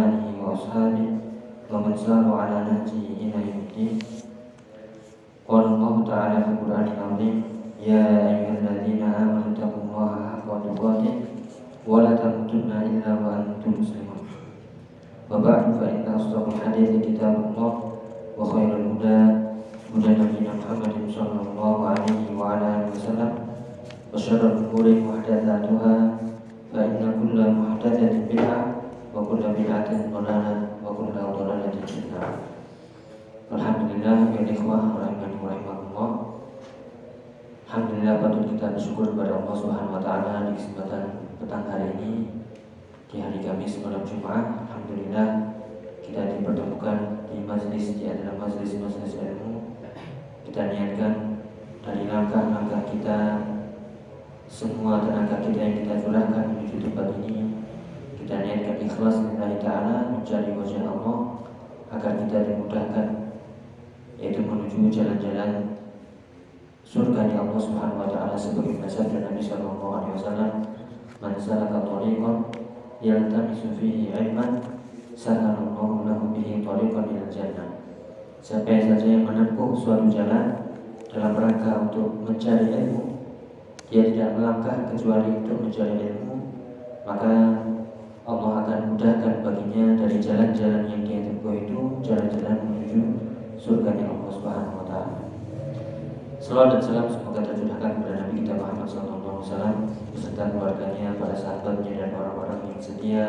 alihi wa ashabihi wa man saru ala nahjihi ila yaumiddin. Qala Allah Ta'ala fi Qur'anil Azim, ya ayyuhalladzina amanu taqullaha haqqa tuqatih wa la tamutunna illa wa antum muslimun. Wa ba'du fa inna asdaqal hadithi kitabullah wa khairul huda huda nabiyina Muhammadin sallallahu alaihi wa ala alihi wasallam wa syarrul umuri muhdatsatuha فإن كل محدثة بدعة وكل بدعة ضلالة وكل ضلالة في النار Alhamdulillah ya ikhwah rahimani wa rahimakumullah Alhamdulillah patut kita bersyukur kepada Allah Subhanahu wa taala di kesempatan petang hari ini di hari Kamis malam Jumat Alhamdulillah kita dipertemukan di majlis di adalah majlis-majlis ilmu kita niatkan dari langkah-langkah kita semua tenaga kita yang kita curahkan menuju tempat ini kita niatkan ikhlas lillahi ta'ala mencari wajah Allah agar kita dimudahkan yaitu menuju jalan-jalan surga di Allah Subhanahu wa taala sebagai sabda Nabi sallallahu alaihi wasallam man salaka tariqan yaltamisu fihi ilman sahalallahu lahu bihi tariqan ila jannah. Siapa saja yang menempuh suatu jalan dalam rangka untuk mencari ilmu dia tidak melangkah kecuali untuk mencari ilmu maka Allah akan mudahkan baginya dari jalan-jalan yang dia tempuh itu jalan-jalan menuju surga Allah Subhanahu wa taala. Salam dan salam semoga tercurahkan kepada Nabi kita Muhammad SAW beserta keluarganya, para sahabatnya dan orang-orang yang setia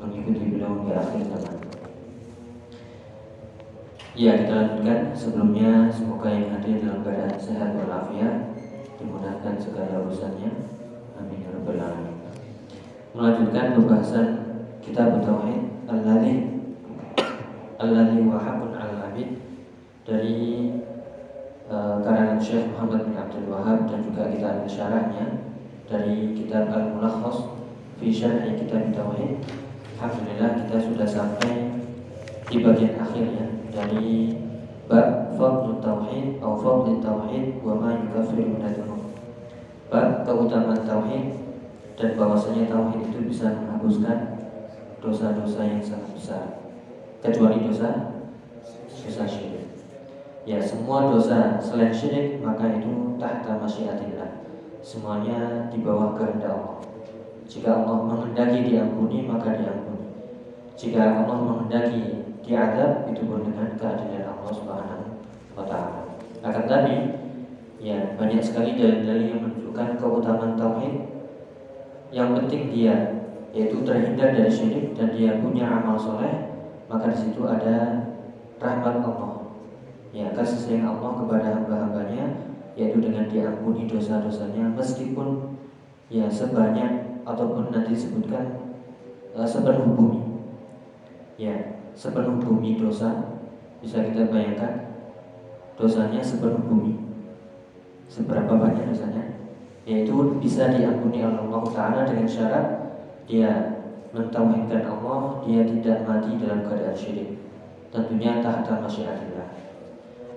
mengikuti beliau di akhir zaman. Ya kita lanjutkan sebelumnya semoga yang hadir dalam keadaan sehat walafiat dimudahkan segala urusannya. Amin ya rabbal alamin. Melanjutkan pembahasan kitab tauhid alladzi alladzi wa haqqun 'alal 'abid dari uh, karangan Syekh Muhammad bin Abdul Wahab dan juga kita ambil syarahnya dari kitab Al-Mulakhas fi Syarh Kitab Tauhid. Alhamdulillah kita sudah sampai di bagian akhir ya dari bab fadlu tauhid atau fadlu tauhid wa ma yukaffiru min bab keutamaan tauhid dan bahwasanya tauhid itu bisa menghapuskan dosa-dosa yang sangat besar kecuali dosa dosa syirik. Ya semua dosa selain syirik maka itu tahta masyiatillah. Semuanya di bawah kehendak Allah. Jika Allah menghendaki diampuni maka diampuni. Jika Allah menghendaki diadab itu pun dengan keadilan Allah Subhanahu wa taala. Akan tapi ya banyak sekali dalil-dalil yang menunjukkan keutamaan tauhid. Yang penting dia yaitu terhindar dari syirik dan dia punya amal soleh, maka di situ ada rahmat Allah. Ya, kasih sayang Allah kepada hamba-hambanya yaitu dengan diampuni dosa-dosanya meskipun ya sebanyak ataupun nanti disebutkan uh, sepenuh bumi. Ya, sepenuh bumi dosa. Bisa kita bayangkan dosanya sepenuh bumi. Seberapa banyak dosanya? Yaitu bisa diampuni oleh Allah Taala dengan syarat dia mentauhidkan Allah dia tidak mati dalam keadaan syirik. Tentunya tahta masyiatillah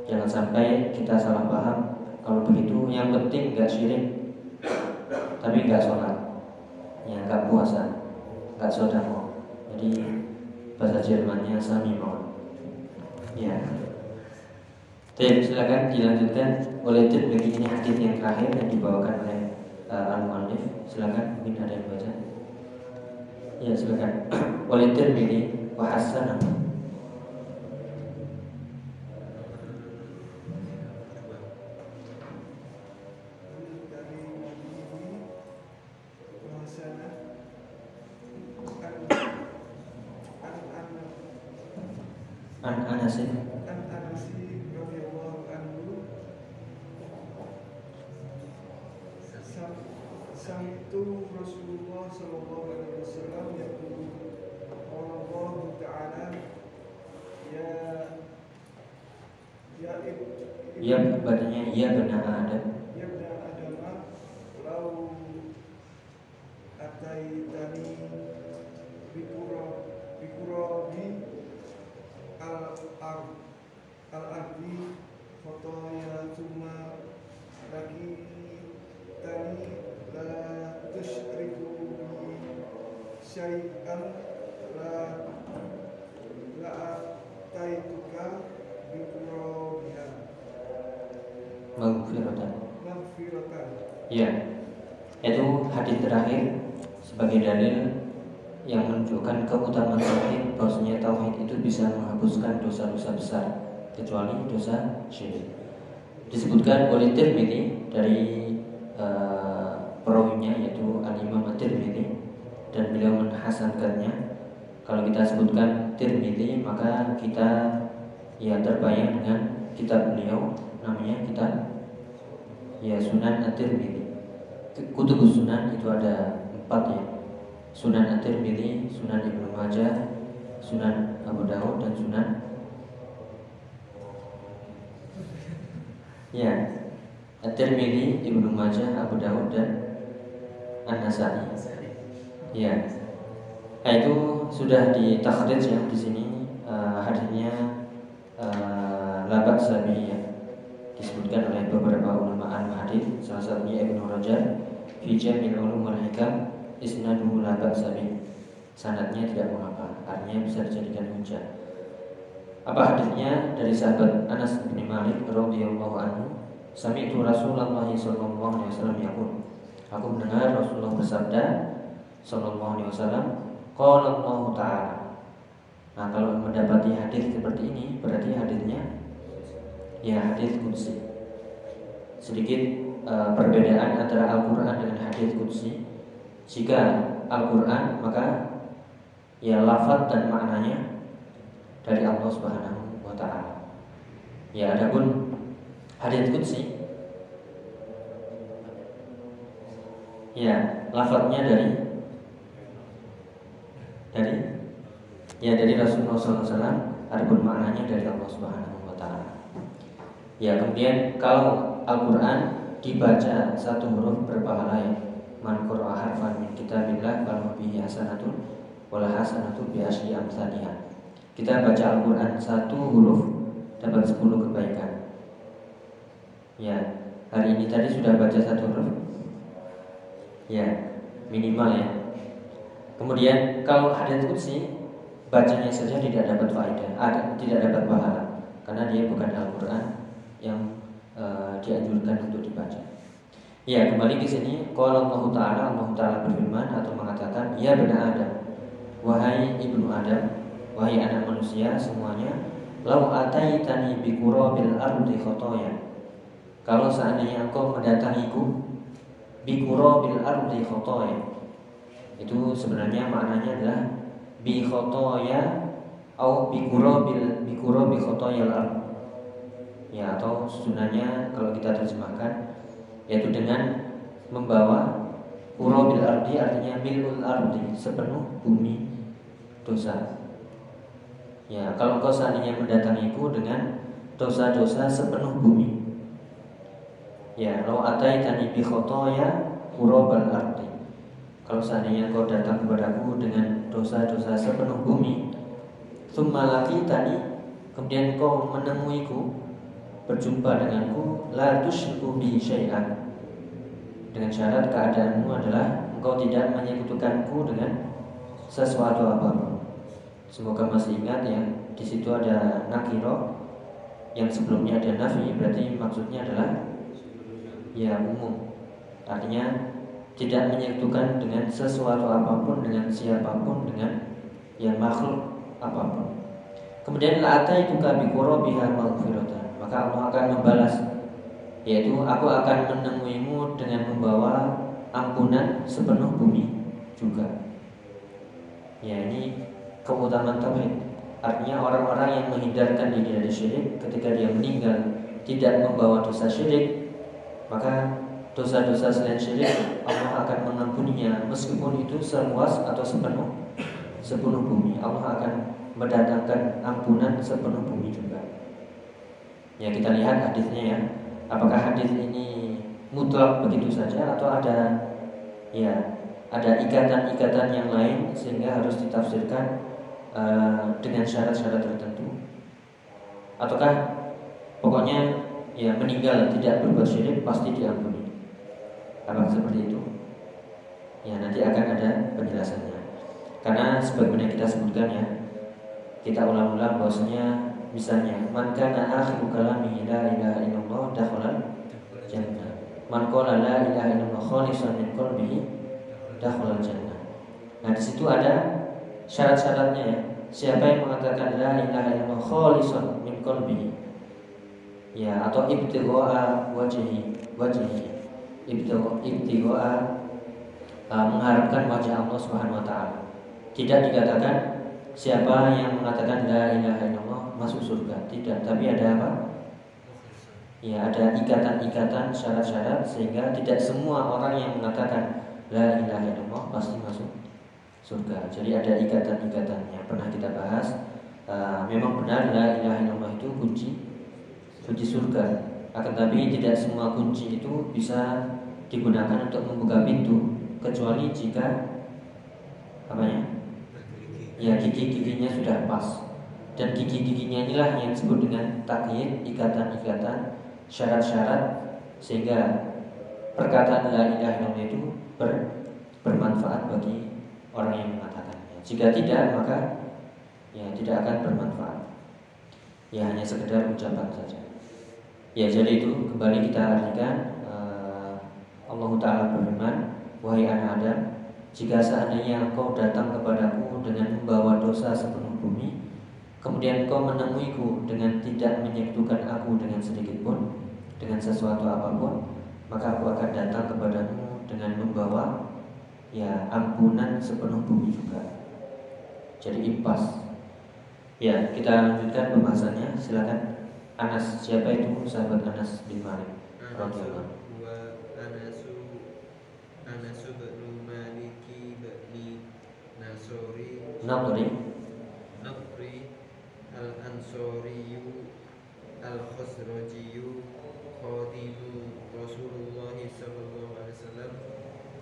jangan sampai kita salah paham kalau begitu yang penting nggak syirik tapi nggak sholat. Ya nggak puasa nggak sodako jadi bahasa Jermannya Sami mohon. Ya. Jadi silakan dilanjutkan oleh Tirmidzi ini hadis yang terakhir yang dibawakan oleh uh, Al Muallif. Silakan mungkin ada yang baca. Ya silakan. oleh Tirmidzi wa hasanah Ya. Itu hadis terakhir sebagai dalil yang menunjukkan keutamaan tauhid bahwasanya tauhid itu bisa menghapuskan dosa-dosa besar kecuali dosa syirik. Disebutkan oleh Tirmidzi dari uh, perawinya yaitu Al Imam Tirmidzi dan beliau menhasankannya. Kalau kita sebutkan Tirmidzi maka kita ya terbayang dengan kitab beliau namanya kitab ya Sunan At-Tirmidzi. Kutub Sunan itu ada empat ya. Sunan At-Tirmidzi, Sunan Ibnu Majah, Sunan Abu Dawud dan Sunan Ya. At-Tirmidzi, Ibnu Majah, Abu Dawud dan An-Nasai. Ya. Nah, itu sudah ditakhrij ya di sini uh, hadisnya uh, labak sabi ya disebutkan oleh beberapa ulama al-hadis salah satunya Ibnu Rajab fi Jamil Ulum wal Hikam isnaduhu la ba'sa sanadnya tidak mengapa artinya bisa dijadikan hujah. Apa hadisnya? Dari sahabat Anas bin Malik radhiyallahu anhu Sami'tu Rasulullah sallallahu alaihi wasallam yaqul. Aku mendengar Rasulullah bersabda sallallahu alaihi wasallam qala Allah taala. Nah, kalau mendapati hadis seperti ini berarti hadisnya ya hadis qudsi. Sedikit uh, perbedaan antara Al-Qur'an dengan hadis qudsi. Jika Al-Qur'an maka ya lafaz dan maknanya dari Allah Subhanahu wa taala. Ya, adapun hadis qudsi ya lafaznya dari dari ya dari Rasulullah SAW adapun maknanya dari Allah Subhanahu wa taala. Ya, kemudian kalau Al-Qur'an dibaca satu huruf berpahala. Man qara'a harfan min kitabillah falahu bihi hasanatun wal hasanatu bi asyri amsalihah. Kita baca Al-Qur'an satu huruf dapat 10 kebaikan. Ya, hari ini tadi sudah baca satu huruf. Ya, minimal ya. Kemudian kalau hadits qudsi bacanya saja tidak dapat faedah, ada tidak dapat pahala karena dia bukan Al-Qur'an yang uh, dianjurkan untuk dibaca. Ya, kembali ke sini kalau Allah taala Allah taala berfirman atau mengatakan, "Ya benar Adam, wahai ibnu Adam, wahai anak manusia semuanya, lau ataitani bi qurabil ardi khotoya." Kalau seandainya engkau mendatangiku bi qurabil ardi khotoya. Itu sebenarnya maknanya adalah bi khotoya atau bi qurabil bi qurabi khotoyal ard ya atau sunanya kalau kita terjemahkan yaitu dengan membawa urabil ardi artinya milul ardi sepenuh bumi dosa. Ya kalau kau seandainya mendatangiku dengan dosa-dosa sepenuh bumi. Ya lo ataitani bi khotoya urabal ardi. Kalau seandainya kau datang kepadaku dengan dosa-dosa sepenuh bumi Thumma tadi Kemudian kau menemuiku Berjumpa denganku La tusyriku bi syai'an Dengan syarat keadaanmu adalah Engkau tidak menyekutukanku dengan Sesuatu apa pun Semoga masih ingat ya di situ ada nakiro Yang sebelumnya ada nafi Berarti maksudnya adalah Ya umum Artinya tidak menyekutukan dengan sesuatu apa pun dengan siapa pun dengan yang makhluk apa pun. Kemudian la'ata itu kami biha maghfiratan. Maka Allah akan membalas yaitu aku akan menemuimu dengan membawa ampunan sepenuh bumi juga. Ya ini keutamaan tauhid. Artinya orang-orang yang menghindarkan diri dari syirik ketika dia meninggal tidak membawa dosa syirik, maka dosa-dosa selain syirik Allah akan mengampuninya meskipun itu seluas atau sepenuh sepenuh bumi Allah akan mendatangkan ampunan sepenuh bumi juga ya kita lihat hadisnya ya apakah hadis ini mutlak begitu saja atau ada ya ada ikatan-ikatan yang lain sehingga harus ditafsirkan uh, dengan syarat-syarat tertentu ataukah pokoknya ya meninggal tidak berbuat syirik pasti diampuni Apakah seperti itu? Ya nanti akan ada penjelasannya. Karena sebagaimana kita sebutkan ya, kita ulang-ulang bahwasanya misalnya man kana akhiru kalami la ilaha illallah dakhala jannah. Man qala la ilaha illallah khalisan min qalbihi dakhala jannah. Nah, di situ ada syarat-syaratnya ya. Siapa yang mengatakan la ilaha illallah khalisan min qalbihi ya atau ibtigha'a wajhi wajhi ibtigoa uh, mengharapkan wajah Allah Subhanahu wa taala. Tidak dikatakan siapa yang mengatakan la ilaha illallah masuk surga, tidak, tapi ada apa? Ya, ada ikatan-ikatan syarat-syarat sehingga tidak semua orang yang mengatakan la ilaha illallah pasti masuk surga. Jadi ada ikatan-ikatan yang pernah kita bahas. Uh, memang benar la ilaha illallah itu kunci kunci surga. Akan tapi tidak semua kunci itu bisa digunakan untuk membuka pintu kecuali jika apa ya? Ya gigi-giginya sudah pas dan gigi-giginya inilah yang disebut dengan takyid, ikatan-ikatan, syarat-syarat sehingga perkataan la ilaha illallah itu ber, bermanfaat bagi orang yang mengatakannya. Jika tidak maka ya tidak akan bermanfaat. Ya hanya sekedar ucapan saja. Ya jadi itu kembali kita artikan Allah Ta'ala berfirman Wahai anak Adam Jika seandainya engkau datang kepadaku dengan membawa dosa sepenuh bumi Kemudian engkau menemuiku dengan tidak menyekutukan aku dengan sedikit pun Dengan sesuatu apa pun Maka aku akan datang kepadamu dengan membawa Ya ampunan sepenuh bumi juga. Jadi impas. Ya kita lanjutkan pembahasannya. Silakan. Anas siapa itu? Sahabat Anas bin Malik. Radhiyallahu Nadri Nadri Al-Ansoriyu. Al-Khazrajiyu. Khadimu Rasulullah Sallallahu Alaihi Wasallam.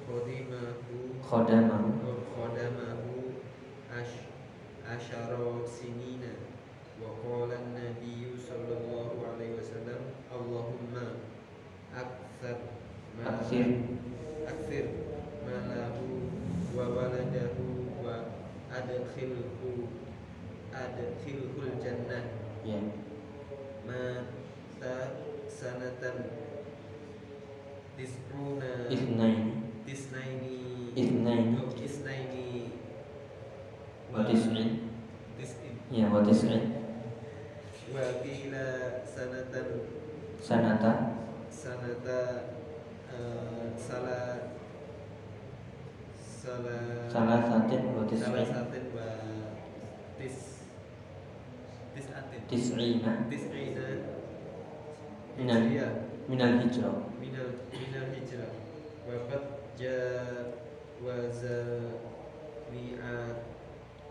Khadimahu Khadamahu. Khadamahu Ash Asyara Sinina. Wa qala Nabi Sallallahu Alaihi Wasallam Allahumma Akthar Akthir. Akthir Malahu Wa waladahu adkhilhu adkhilhul jannah. Ya. Mata sanatan tisruna isnaini tisnaini. Isnaini oh, isnaini wa tis'in. Tis'in. Ya wa tis'in. Wa qila sanatan sanata. sanata uh, salah salah salah satin wa salah satin wa tis tisatin tis'ina tis'ina minal minal hijrah. Minal minal hijrah. Wa qad jawaza mi'atan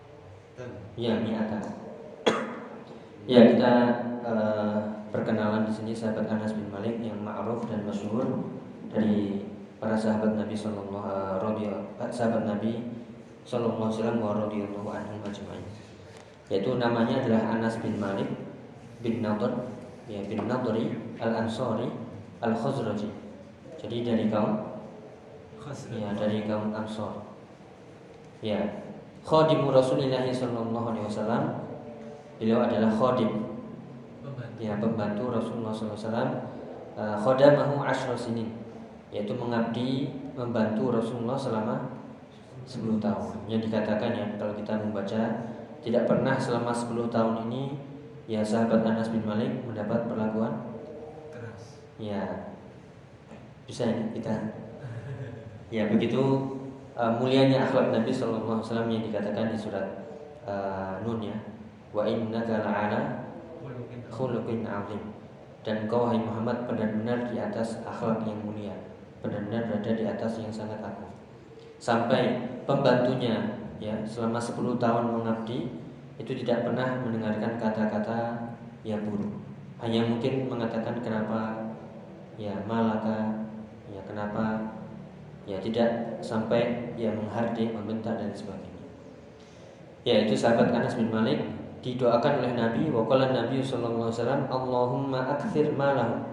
ya mi'ata ya kita uh, perkenalan di sini sahabat Anas bin Malik yang ma'ruf dan masyhur dari para sahabat Nabi Sallallahu Alaihi eh, sahabat Nabi Sallallahu Alaihi Wasallam. Yaitu namanya adalah Anas bin Malik bin Nadr ya bin Nadri al Ansori al Khazraji. Jadi dari kaum ya dari kaum Ansor. Ya, khadimu Rasulullah Sallallahu Alaihi Wasallam. Beliau adalah khadim ya pembantu Rasulullah SAW. Uh, khadamahu ashra sinin yaitu mengabdi membantu Rasulullah selama 10 tahun. Yang dikatakan ya kalau kita membaca tidak pernah selama 10 tahun ini ya sahabat Anas bin Malik mendapat perlakuan keras. Ya. Bisa ya kita Ya begitu uh, mulianya akhlak Nabi Shallallahu Alaihi Wasallam yang dikatakan di surat uh, Nun ya. Wa inna la'ala khuluqin azim. Dan kau hai Muhammad benar-benar di atas akhlak yang mulia benar-benar berada di atas yang sangat agung. Sampai pembantunya ya selama 10 tahun mengabdi itu tidak pernah mendengarkan kata-kata yang buruk. Hanya mungkin mengatakan kenapa ya malaka ya kenapa ya tidak sampai ya menghardik, membentak dan sebagainya. Ya itu sahabat Anas bin Malik didoakan oleh Nabi waqala Nabi sallallahu alaihi wasallam Allahumma akthir malahu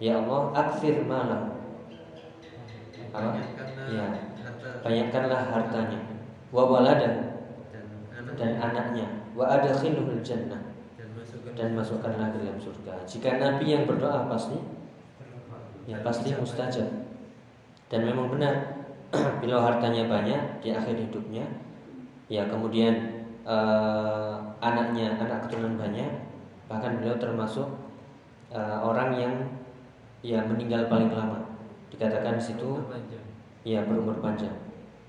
ya Allah akthir malahu apa ya banyakkanlah hartanya. Wa walada dan anaknya. Wa adkhilhul jannah. Dan masukkanlah ke dalam surga. Jika Nabi yang berdoa pasti ya pasti mustajab. Dan memang benar bila hartanya banyak di akhir hidupnya ya kemudian uh, anaknya anak keturunan banyak bahkan beliau termasuk uh, orang yang ya meninggal paling lama dikatakan di situ ya berumur panjang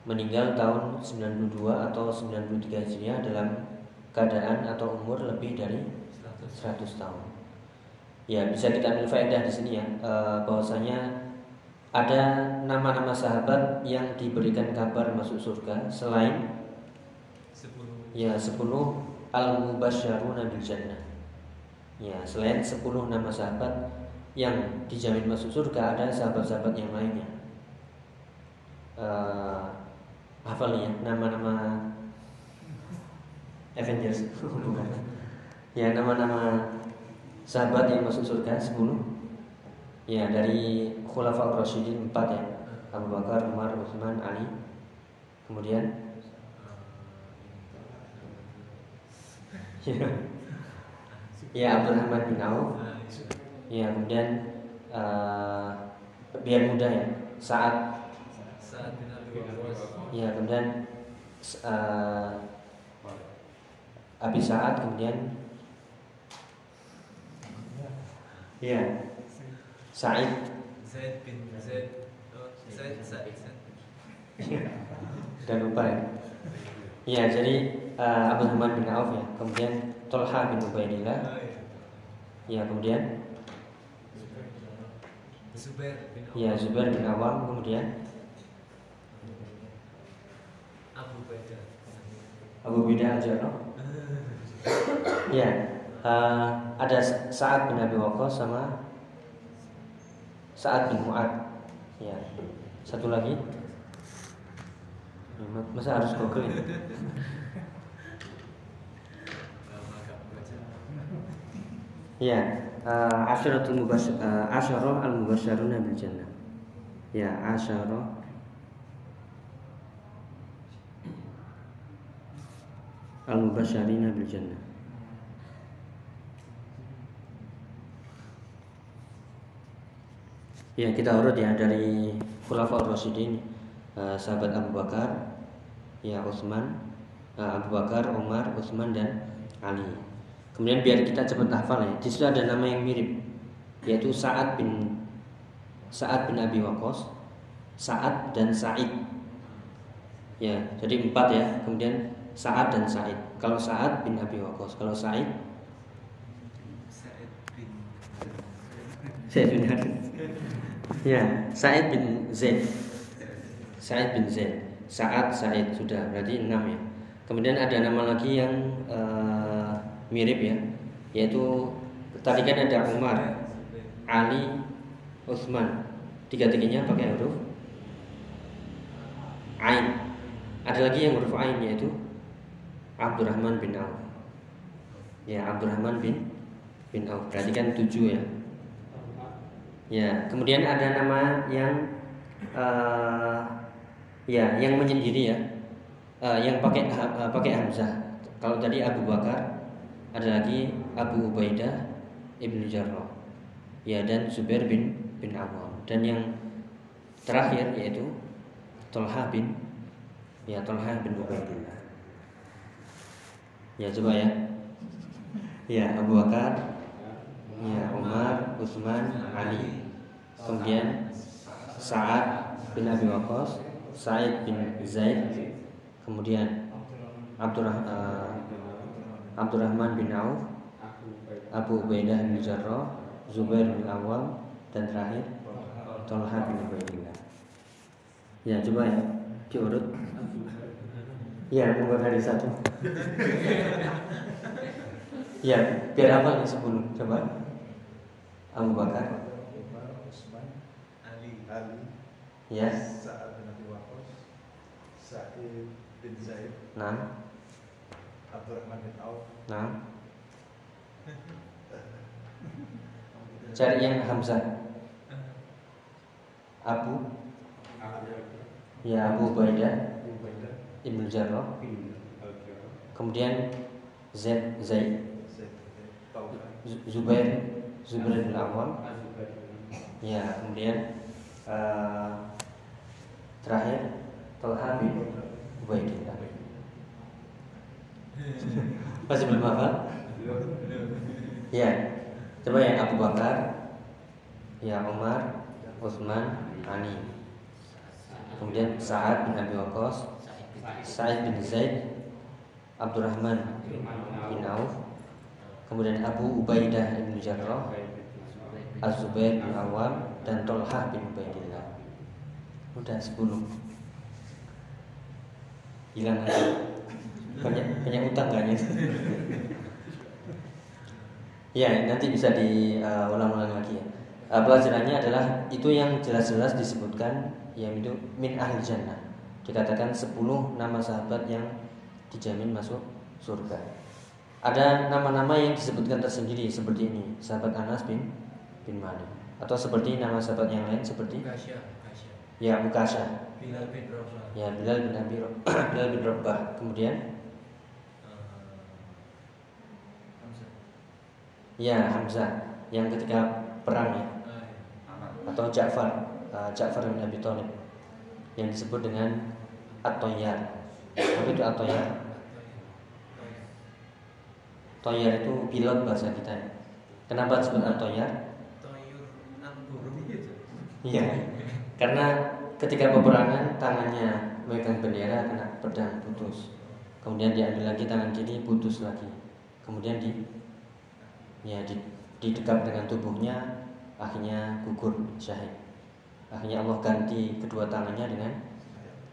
meninggal tahun 92 atau 93 Hijriah dalam keadaan atau umur lebih dari 100 tahun. Ya bisa kita ambil faedah di sini ya uh, bahwasanya ada nama-nama sahabat yang diberikan kabar masuk surga selain Ya 10 al-mubasyaruna bil jannah. Ya, selain 10 nama sahabat yang dijamin masuk surga ada sahabat-sahabat yang lainnya. Uh, hafal ya nama-nama Avengers. Ya nama-nama sahabat yang masuk surga 10 Ya dari Khulafaur Rasyidin 4 ya. Abu Bakar, Umar, Utsman, Ali. Kemudian? Ya, ya Abdurrahman bin Auf ya kemudian uh, biar mudah ya saat ya kemudian uh, Abi Saat kemudian ya Said. Zaid bin Zaid. Oh, Zaid Said dan lupa ya. Ya jadi uh, Abu Hamad bin Auf ya, kemudian Tolha bin Ubaidillah, ya kemudian Zubair bin Ya Zubair bin Awam kemudian. Abu Baidah. Abu Bidah al Ya uh, ada saat bin Abi Waqqas sama saat bin Mu'ad. Ya satu lagi. Masa harus google ya? Ya, uh, asyaratul mubasyar uh, asyarah al mubasyaruna bil jannah. Ya, asyarah al mubasyarina bil jannah. Ya, kita urut ya dari Khulafaur Rasyidin, uh, sahabat Abu Bakar, ya Utsman, uh, Abu Bakar, Umar, Utsman dan Ali. Kemudian biar kita cepat hafal ya. Di situ ada nama yang mirip yaitu Sa'ad bin Sa'ad bin Abi Waqqas, Sa'ad dan Sa'id. Ya, jadi empat ya. Kemudian Sa'ad dan Sa'id. Kalau Sa'ad bin Abi Waqqas, kalau Sa'id Sa'id bin Ya, Sa'id bin Zaid. Sa'id bin Zaid. Sa'ad, Sa'id sudah berarti enam ya. Kemudian ada nama lagi yang uh, mirip ya yaitu tadi kan ada Umar Ali Utsman. Tiga-tiganya pakai huruf Ain. Ada lagi yang huruf Ain yaitu Abdurrahman bin Auf. Ya Abdurrahman bin bin Auf. Berarti kan tujuh ya. Ya kemudian ada nama yang uh, ya yang menyendiri ya. Uh, yang pakai uh, pakai Hamzah. Kalau tadi Abu Bakar ada lagi Abu Ubaidah Ibnu Jarrah. Ya dan Zubair bin bin Awam. Dan yang terakhir yaitu Tolha bin ya Tolha bin Ubaidillah. Ya coba ya. Ya Abu Bakar ya Umar Utsman Ali. Kemudian Sa'ad bin Abi Waqqas Sa'id bin Zaid. Kemudian Abdurrahman uh, Abdurrahman bin Auf, Abu Ubaidah bin Jarrah, Zubair bin Awam, dan terakhir Tolha bin Ubaidillah. Ya coba ya diurut. Ya bukan hari satu. ya biar apa nih sepuluh coba. Abu Bakar. Ali Ali Ya. Sa'ad bin Abi Waqqas Sa'id bin Zaid Nah, Abdurrahman bin Auf. Nah. Cari yang Hamzah. Abu. Ya Abu Ubaidah. Ibnu Jarrah. Kemudian Zaid Zaid. Zubair Zubair bin Awam. Ya kemudian eh, Terakhir Talha bin Ubaidillah Masih belum hafal? Ya Coba ya Abu Bakar Ya Umar Utsman Ali Kemudian Sa'ad bin Abi Waqqas Sa'id bin Zaid Abdurrahman bin Auf. Kemudian Abu Ubaidah bin Jarrah Az-Zubair bin Awam Dan Tolhah bin Ubaidillah. Udah 10 Hilang aja Banyak, banyak utang kayaknya Ya nanti bisa diulang-ulang lagi ya. Uh, pelajarannya adalah itu yang jelas-jelas disebutkan yaitu min ahli jannah. Dikatakan 10 nama sahabat yang dijamin masuk surga. Ada nama-nama yang disebutkan tersendiri seperti ini. Sahabat Anas bin bin Malik. Atau seperti nama sahabat yang lain seperti? Kasya Kasya ya Bukasha Bilal bin Rabah. Ya Bilal bin Abi Bilal bin Rabah. Kemudian Hamzah ya Hamzah yang ketika perang ya atau Ja'far uh, Ja'far bin Abi Thalib yang disebut dengan At-Tayyar. Apa itu At-Tayyar? Toyar itu pilot bahasa kita. ya. Kenapa disebut gitu Iya. Karena ketika peperangan tangannya megang bendera kena pedang putus. Kemudian diambil lagi tangan kiri putus lagi. Kemudian di ya di, didekap dengan tubuhnya akhirnya gugur syahid. Akhirnya Allah ganti kedua tangannya dengan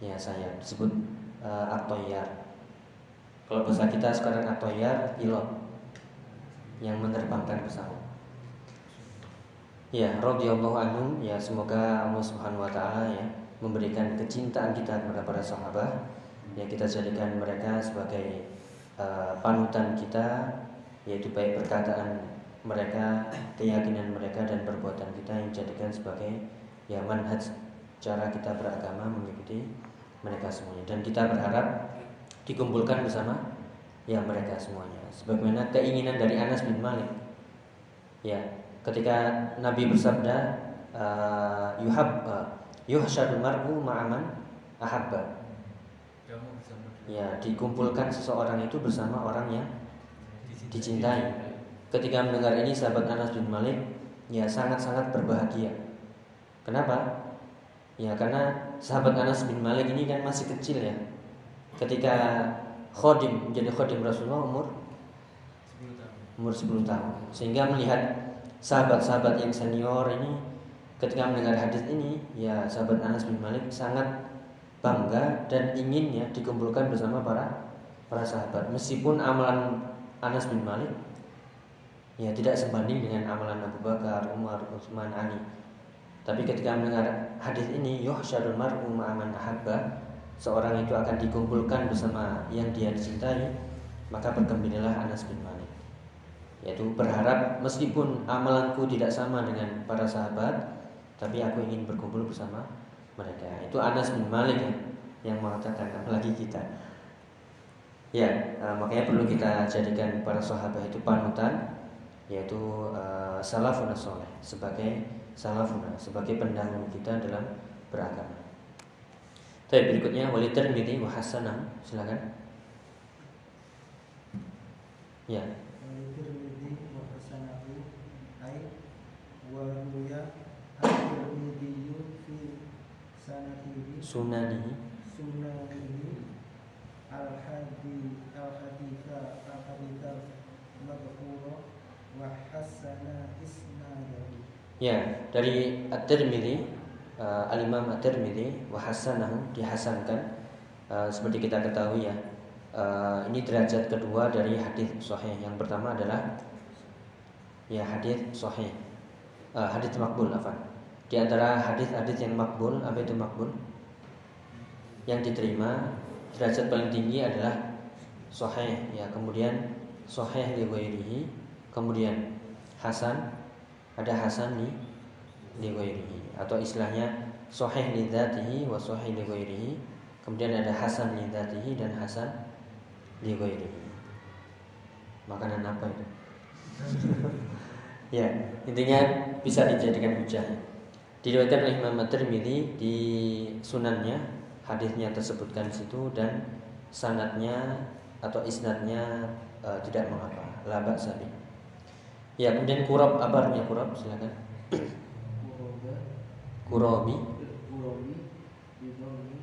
ya sayap disebut uh, At-Tayyar. Kalau bahasa kita sekarang At-Tayyar pilot yang menerbangkan pesawat. Ya, radhiyallahu anhum ya semoga Allah Subhanahu wa taala ya memberikan kecintaan kita kepada para sahabat ya kita jadikan mereka sebagai uh, panutan kita yaitu baik perkataan mereka, keyakinan mereka dan perbuatan kita yang dijadikan sebagai ya manhaj cara kita beragama mengikuti mereka semuanya. Dan kita berharap dikumpulkan bersama ya mereka semuanya. Sebagaimana keinginan dari Anas bin Malik. Ya ketika Nabi bersabda uh, yuhab uh, yuhsyadul mar'u ma'aman ahabba. Ya dikumpulkan seseorang itu bersama orang yang dicintai. Ketika mendengar ini sahabat Anas bin Malik ya sangat-sangat berbahagia. Kenapa? Ya karena sahabat Anas bin Malik ini kan masih kecil ya. Ketika khodim menjadi khodim Rasulullah umur? 10 tahun. Umur 10 tahun. Sehingga melihat sahabat-sahabat yang senior ini ketika mendengar hadis ini ya sahabat Anas bin Malik sangat bangga dan ingin ya dikumpulkan bersama para para sahabat. Meskipun amalan Anas bin Malik ya tidak sebanding dengan amalan Abu Bakar, Umar, Utsman, Ali. Tapi ketika mendengar hadis ini, yuhsyarul mar'u ma'aman ahabba, seorang itu akan dikumpulkan bersama yang dia cintai, maka bergembiralah Anas bin Malik. Yaitu berharap meskipun amalanku tidak sama dengan para sahabat, tapi aku ingin berkumpul bersama mereka. Itu Anas bin Malik ya, yang mengatakan apalagi kita. Ya, uh, makanya perlu kita jadikan para sahabat itu panutan yaitu uh, salafuna soleh sebagai salafuna sebagai pendangun kita dalam beragama. Tapi berikutnya wali termiti wa silakan. Ya. Wali termiti al-tirmidhi fi الحديث الحديث المذكور وحسن إسناده Ya, dari At-Tirmidzi uh, Al Imam At-Tirmidzi wa hasanahu dihasankan uh, seperti kita ketahui ya. Uh, ini derajat kedua dari hadis sahih. Yang pertama adalah ya hadis sahih. Uh, hadis makbul apa? Di antara hadis-hadis yang makbul, apa itu makbul? Yang diterima derajat paling tinggi adalah sahih ya, kemudian sahih li ghairihi, kemudian hasan ada hasan li li ghairihi atau istilahnya sahih li dzatihi wa sahih li ghairihi, kemudian ada hasan li dzatihi dan hasan li ghairihi. Makanan apa itu? ya, intinya bisa dijadikan hujah. Diriwayatkan oleh Imam At-Tirmidzi di sunannya hadisnya tersebutkan di situ dan sanatnya atau isnadnya e, tidak mengapa. Labak sabi. Ya kemudian kurab apa artinya kurab silakan. Kuroba Kurobi. Kurobi Bidoni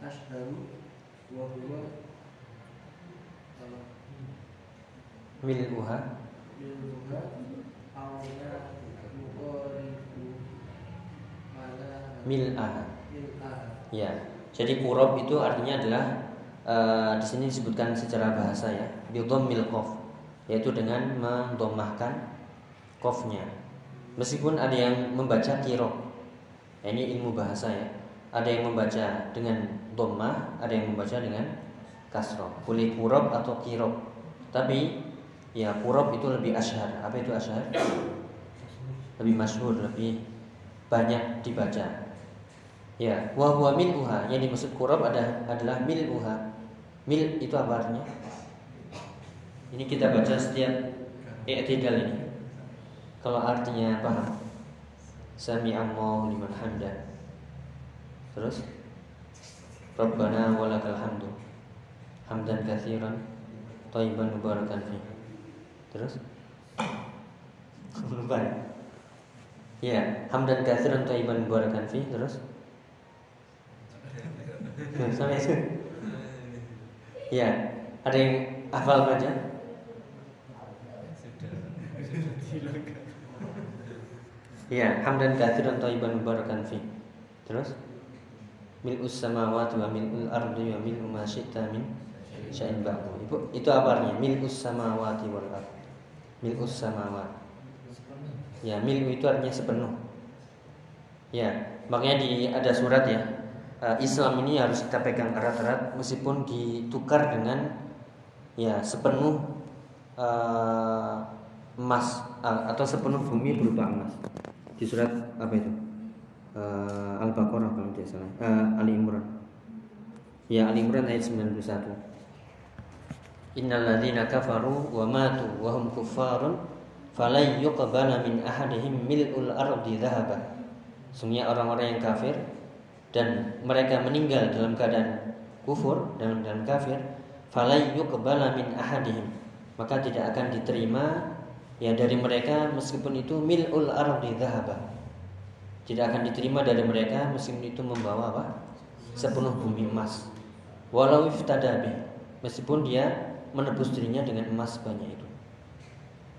Ashharu Wa huwa uh, mil'uha Ala mil'aha. Mil'ah Ya. Jadi kurob itu artinya adalah eh, di sini disebutkan secara bahasa ya, mil kof, yaitu dengan mendomahkan kofnya. Meskipun ada yang membaca kirok, ya, ini ilmu bahasa ya. Ada yang membaca dengan domah, ada yang membaca dengan kasroh. Boleh kurob atau kirok. Tapi ya kurob itu lebih asyhar. Apa itu asyhar? Lebih masyhur, lebih banyak dibaca. Ya, wa huwa mil'uha. Yang dimaksud kurab ada adalah mil'uha. Mil itu apa artinya? Ini kita baca setiap i'tidal ini. Kalau artinya paham? Sami Allahu liman hamdah. Terus Rabbana walakal hamdu. Hamdan katsiran thayyiban mubarakan fi. Terus Lupa ya? Ya, hamdan katsiran thayyiban mubarakan fi. Terus sampai itu. Ya, ada yang hafal baca? Sudah. Ya, hamdan katsiran thayyiban mubarakan fi. Terus mil'us samawati wa mil'ul ardi wa mil'u ma syi'ta min syai'in ba'du. Itu, itu apa artinya? Mil'us samawati wal ard. Mil'us samawati. Ya, mil'u itu artinya sepenuh. Ya, makanya di ada surat ya. eh, Islam ini harus kita pegang erat-erat meskipun ditukar dengan ya sepenuh eh, emas eh, atau sepenuh bumi berupa emas. Di surat apa itu? Eh, Al-Baqarah kalau tidak salah. Eh, Ali Imran. Ya Ali Imran ayat 91. Innal ladzina kafaru wa matu wa hum kuffarun falan yuqbala min ahadihim mil'ul ardi dhahaba. Sungguhnya orang-orang yang kafir dan mereka meninggal dalam keadaan kufur dalam keadaan kafir, falan yuqbala min ahadihim. Maka tidak akan diterima ya dari mereka meskipun itu mil'ul ardi dhahaba. Tidak akan diterima dari mereka meskipun itu membawa apa? Sepenuh bumi emas. Walau iftada bih, meskipun dia menebus dirinya dengan emas banyak itu.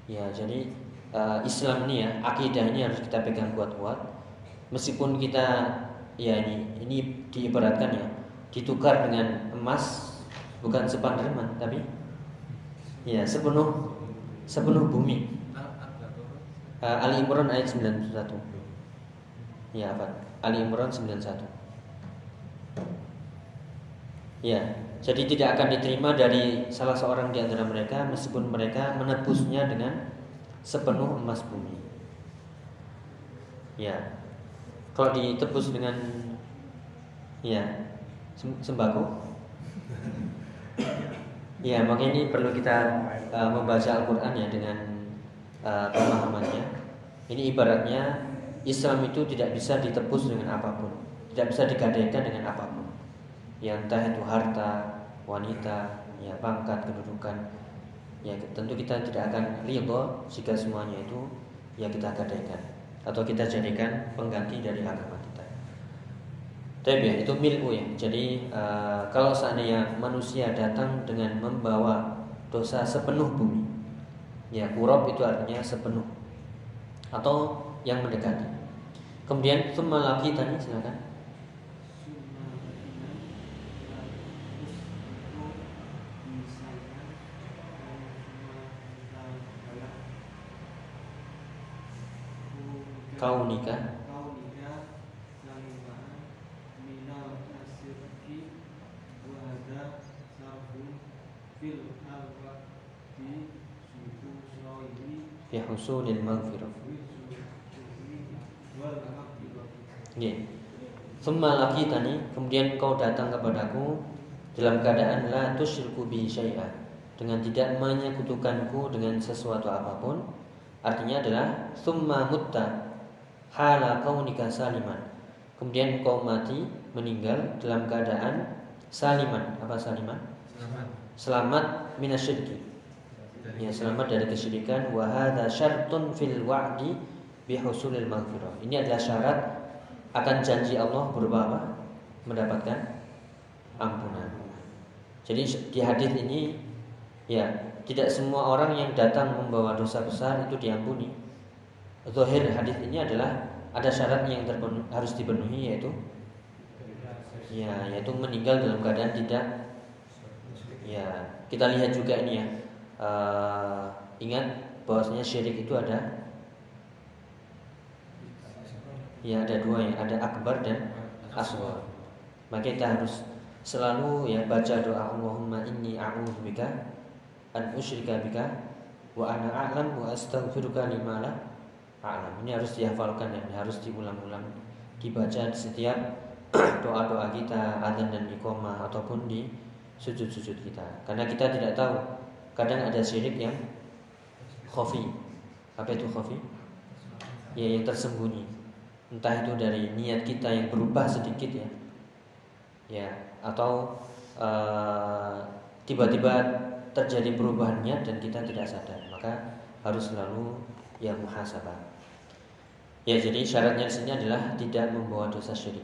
Ya, jadi uh, Islam ini ya, akidah ini harus kita pegang kuat-kuat. Meskipun kita ya ini ini diibaratkan ya, ditukar dengan emas bukan sepanderman tapi ya sepenuh sepenuh bumi. Uh, Ali Imran ayat 91. Ya, apa? Ali Imran 91. Ya, jadi tidak akan diterima dari salah seorang di antara mereka meskipun mereka menebusnya dengan sepenuh emas bumi. Ya. Kalau ditebus dengan ya sem- sembako. Ya, makanya ini perlu kita uh, membaca Al-Qur'an ya dengan uh, pemahamannya. Ini ibaratnya Islam itu tidak bisa ditebus dengan apa pun, tidak bisa digadaikan dengan apa pun. Yang entah itu harta, wanita, ya pangkat, kedudukan. Ya tentu kita tidak akan ridho jika semuanya itu ya kita gadaikan atau kita jadikan pengganti dari agama. Tapi ya itu milku ya. Jadi uh, kalau seandainya manusia datang dengan membawa dosa sepenuh bumi, ya kurob itu artinya sepenuh atau yang mendekati. Kemudian summa lagi tadi silakan. Husulil maghfirah. Ya. Summa tani kemudian kau datang kepadaku dalam keadaan la tusyriku bi syai'a dengan tidak menyekutukanku dengan sesuatu apa pun artinya adalah summa mutta hala nikah saliman. Kemudian kau mati meninggal dalam keadaan saliman. Apa saliman? Selamat. Selamat minasyirki. Ya, selamat dari kesyirikan wa hadza syartun fil wa'di bi husulil maghfirah. Ini adalah syarat akan janji Allah berupa apa? Mendapatkan ampunan. Jadi di hadis ini ya tidak semua orang yang datang membawa dosa besar itu diampuni. Zohir hadis ini adalah ada syarat yang terpenuh, harus dipenuhi yaitu ya yaitu meninggal dalam keadaan tidak ya kita lihat juga ini ya uh, ingat bahwasanya syirik itu ada ya ada dua yang ada akbar dan aswar maka kita harus selalu ya baca doa Allahumma inni a'udzubika an usyrika bika wa ana a'lam wa astaghfiruka lima la alam. Ini harus dihafalkan dan harus diulang-ulang dibaca di setiap doa-doa kita, adzan dan iqomah ataupun di sujud-sujud kita. Karena kita tidak tahu kadang ada syirik yang khafi. Apa itu khafi? Ya yang tersembunyi. Entah itu dari niat kita yang berubah sedikit ya. Ya, atau uh, tiba-tiba terjadi perubahan niat dan kita tidak sadar. Maka harus selalu yang muhasabah. Ya, jadi syaratnya di sini adalah tidak membawa dosa syirik.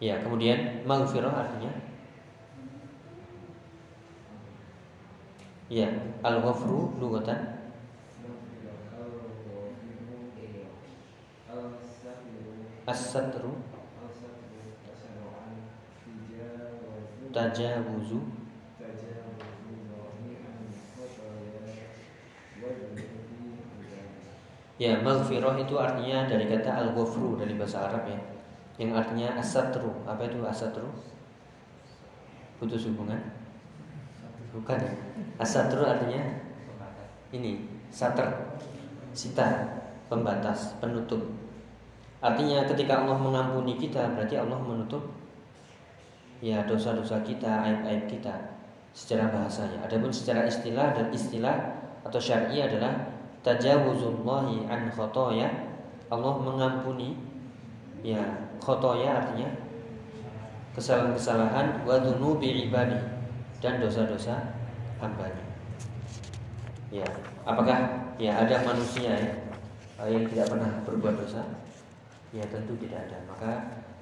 Ya, kemudian maghfirah artinya Ya, al-ghafru lugatan as-satru tajawuzu Ya, maghfirah itu artinya dari kata al-ghafru dari bahasa Arab ya. Yang artinya asatru. Apa itu asatru? Putus hubungan? Bukan ya. Asatru artinya ini, sater, sita, pembatas, penutup. Artinya ketika Allah mengampuni kita berarti Allah menutup ya dosa-dosa kita, aib-aib kita secara bahasanya. Adapun secara istilah dan istilah atau syar'i adalah tajawuzullahi an khotoya Allah mengampuni ya khotoya artinya kesalahan-kesalahan wa dzunubi ibadi dan dosa-dosa hambanya. Ya apakah ya ada manusia ya yang tidak pernah berbuat dosa? Ya tentu tidak ada. Maka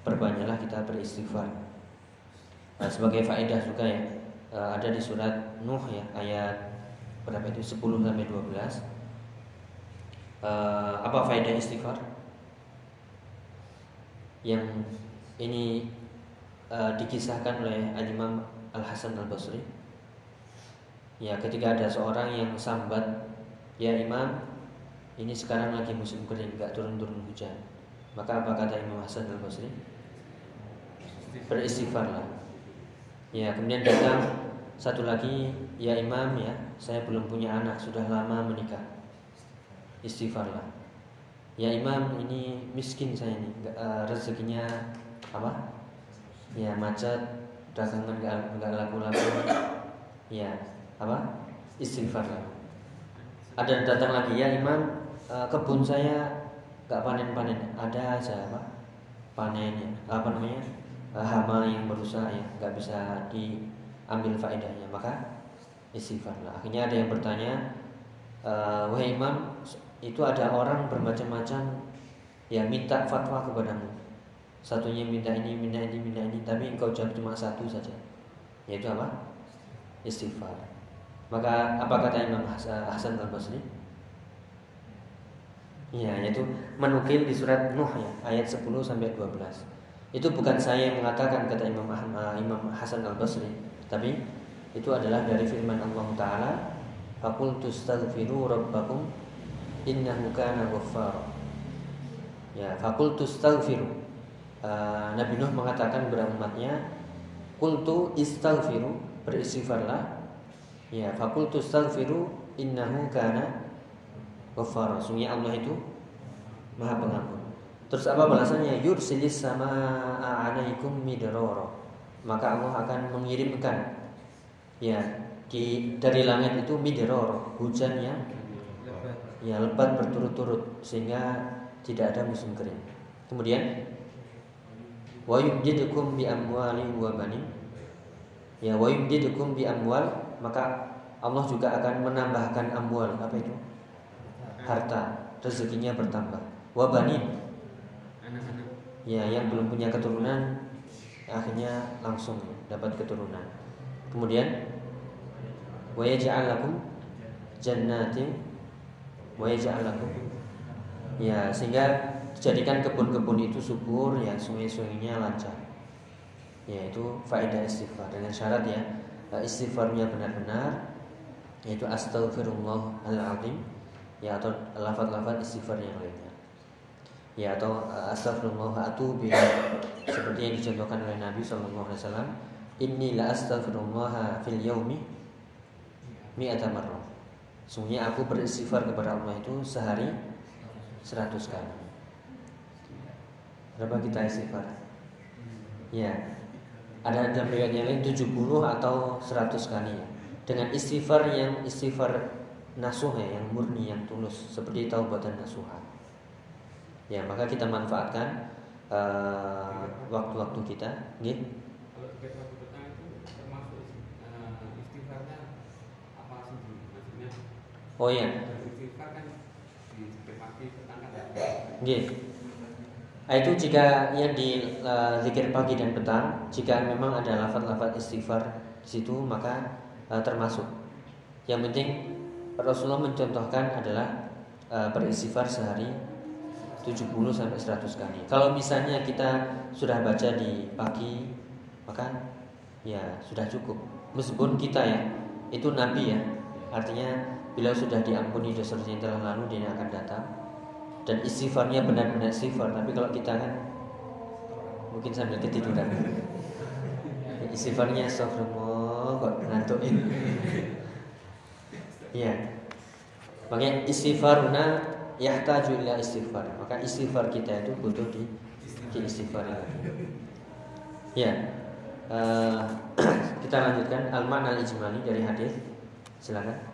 perbanyaklah kita beristighfar. Nah, sebagai faedah juga ya eh, ada di surat Nuh ya ayat berapa itu? 10 sampai 12 uh, apa faedah istighfar? Yang ini uh, dikisahkan oleh Imam Al Hasan Al Basri. Ya, ketika ada seorang yang sambat, ya Imam, ini sekarang lagi musim kering, nggak turun-turun hujan. Maka apa kata Imam Hasan Al Basri? Beristighfarlah. Ya, kemudian datang satu lagi, ya Imam ya, saya belum punya anak, sudah lama menikah istighfarlah ya imam ini miskin saya ini uh, rezekinya apa ya macet dagangan nggak nggak laku-laku ya apa? Istighfarlah ada datang lagi. Ya imam uh, kebun saya nggak panen-panen. Ada aja apa panennya apa namanya? Uh, hama yang berusaha ya. Nggak bisa diambil faedahnya. Maka istighfarlah akhirnya ada yang bertanya uh, wahai imam itu ada orang bermacam-macam ya minta fatwa kepadamu. Satunya minta ini, minta ini, minta ini, tapi engkau jawab cuma satu saja. Yaitu apa? Istighfar. Maka apa kata Imam Hasan Al-Basri? Ya, yaitu menukil di surat Nuh ya, ayat 10 sampai 12. Itu bukan saya yang mengatakan kata Imam Imam Hasan Al-Basri, tapi itu adalah dari firman Allah taala, "Faqul tastaghfiru rabbakum innahu kana ghaffara." Ya, faqul tastaghfiru. Uh, Nabi Nuh mengatakan kepada umatnya, "Qultu istaghfiru, beristighfarlah." Ya, faqul tastaghfiru innahu kana Ghafar. Sungguhnya Allah itu Maha Pengampun. Terus apa balasannya? Yursilis sama alaikum midrara. Maka Allah akan mengirimkan ya di dari langit itu midror hujan yang ya lebat berturut-turut sehingga tidak ada musim kering. Kemudian wa yumdidukum bi amwali wa banin. Ya wa yumdidukum bi amwal maka Allah juga akan menambahkan amwal. Apa itu? harta. Rezekinya bertambah. Wabanin ya yang belum punya keturunan akhirnya langsung dapat keturunan. Kemudian wa yaj'al lakum jannatin wa yaj'al lakum. Ya sehingga jadikan kebun-kebun itu subur ya sungai-sungainya lancar ya itu faedah istighfar dengan syarat ya istighfarnya benar-benar yaitu astagfirullahaladzim ya atau lafaz-lafaz istighfar yang lainnya ya atau uh, astagfirullah atubu seperti yang dicontohkan oleh Nabi Shallallahu Alaihi la astaghfirullah fil yaumi mi'ata marrah. Sungguhnya aku beristighfar kepada Allah itu sehari seratus kali. Berapa kita istighfar? Ya. Ada dalam riwayat yang lain 70 atau 100 kali. Dengan istighfar yang istighfar nasuh ya, yang murni yang tulus. Seperti taubatan nasuha. Ya maka kita manfaatkan uh, waktu-waktu kita. Uh, istighfarnya apa sih maksudnya oh iya. istighfar Nah, itu jika yang di uh, zikir pagi dan petang, jika memang ada lafaz-lafaz istighfar di situ maka uh, termasuk. Yang penting Rasulullah mencontohkan adalah uh, beristighfar sehari 70 sampai 100 kali. Kalau misalnya kita sudah baca di pagi, maka ya sudah cukup. Meskipun kita ya itu nabi ya, artinya bila sudah diampuni dosa yang telah lalu dia akan datang dan istighfarnya benar-benar istighfar. Tapi kalau kita kan mungkin sambil ketiduran. Istighfarnya astagfirullah kok ngantukin. Iya. Makanya istighfaruna yahtaju ila istighfar. Maka istighfar kita itu butuh di, di istighfar Ya. Uh, kita lanjutkan al-makna al-ijmali dari hadis. Silakan.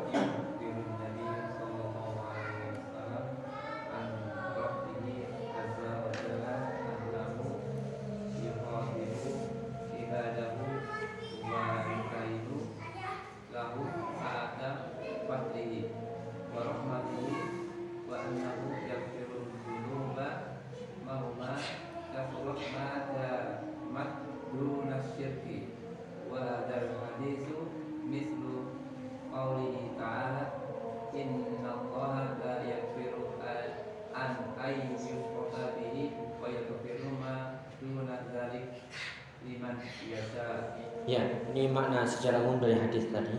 Ya, ini makna secara umum dari hadis tadi.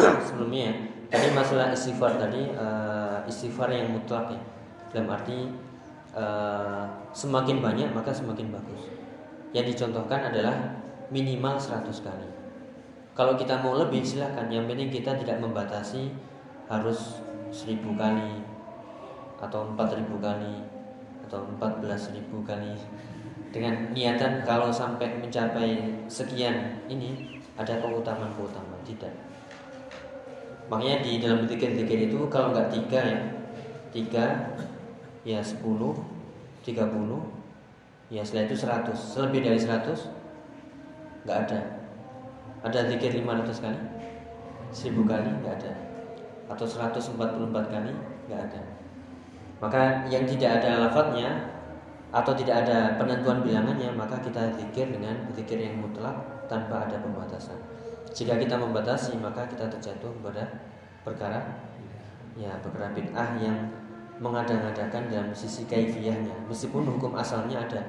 Sebelumnya, tadi masalah istighfar tadi uh, istighfar yang mutlak ya. Dalam arti uh, semakin banyak maka semakin bagus. Yang dicontohkan adalah minimal 100 kali. Kalau kita mau lebih silahkan. Yang penting kita tidak membatasi harus 1000 kali atau 4000 kali atau 14000 kali dengan niatan kalau sampai mencapai sekian ini ada keutamaan-keutamaan tidak. Makanya di dalam zikir-zikir itu kalau nggak tiga ya tiga ya sepuluh tiga puluh ya setelah itu seratus. Lebih dari seratus nggak ada. Ada zikir lima ratus kali seribu kali nggak ada. Atau 144 kali nggak ada. Maka yang tidak ada lafadznya atau tidak ada penentuan bilangannya maka kita zikir dengan zikir yang mutlak tanpa ada pembatasan. Jika kita membatasi maka kita terjatuh pada perkara ya perkara bid'ah yang mengada-ngadakan dalam sisi kaifiyahnya. Meskipun hukum asalnya ada.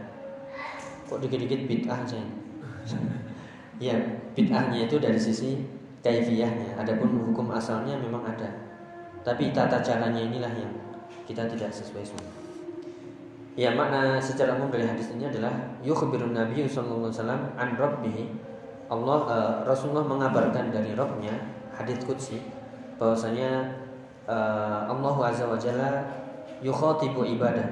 Kok dikit-dikit bid'ah aja ya bid'ahnya itu dari sisi kaifiyahnya. Adapun hukum asalnya memang ada. Tapi tata caranya inilah yang kita tidak sesuai semua Ya makna secara umum dari hadis ini adalah yukhbirun Nabi sallallahu alaihi wasallam an rabbih. Allah uh, Rasulullah mengabarkan dari Rabbnya hadis qudsi bahwasanya uh, Allah azza wa jalla yukhatibu ibadah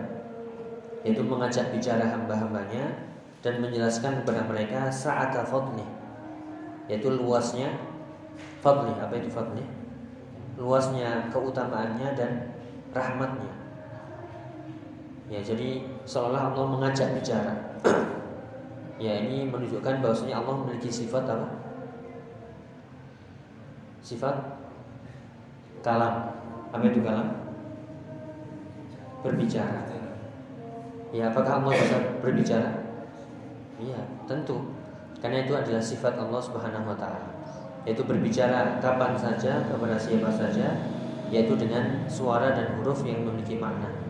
yaitu mengajak bicara hamba-hambanya dan menjelaskan kepada mereka saat fadli yaitu luasnya fadli apa itu fadli luasnya keutamaannya dan rahmatnya Ya, jadi seolah Allah mengajak bicara. ya, ini menunjukkan bahwasanya Allah memiliki sifat apa? Sifat kalam. Apa itu kalam? Berbicara. Ya, apakah Allah bisa berbicara? Iya, tentu. Karena itu adalah sifat Allah Subhanahu wa taala. Yaitu berbicara kapan saja kepada siapa saja, yaitu dengan suara dan huruf yang memiliki makna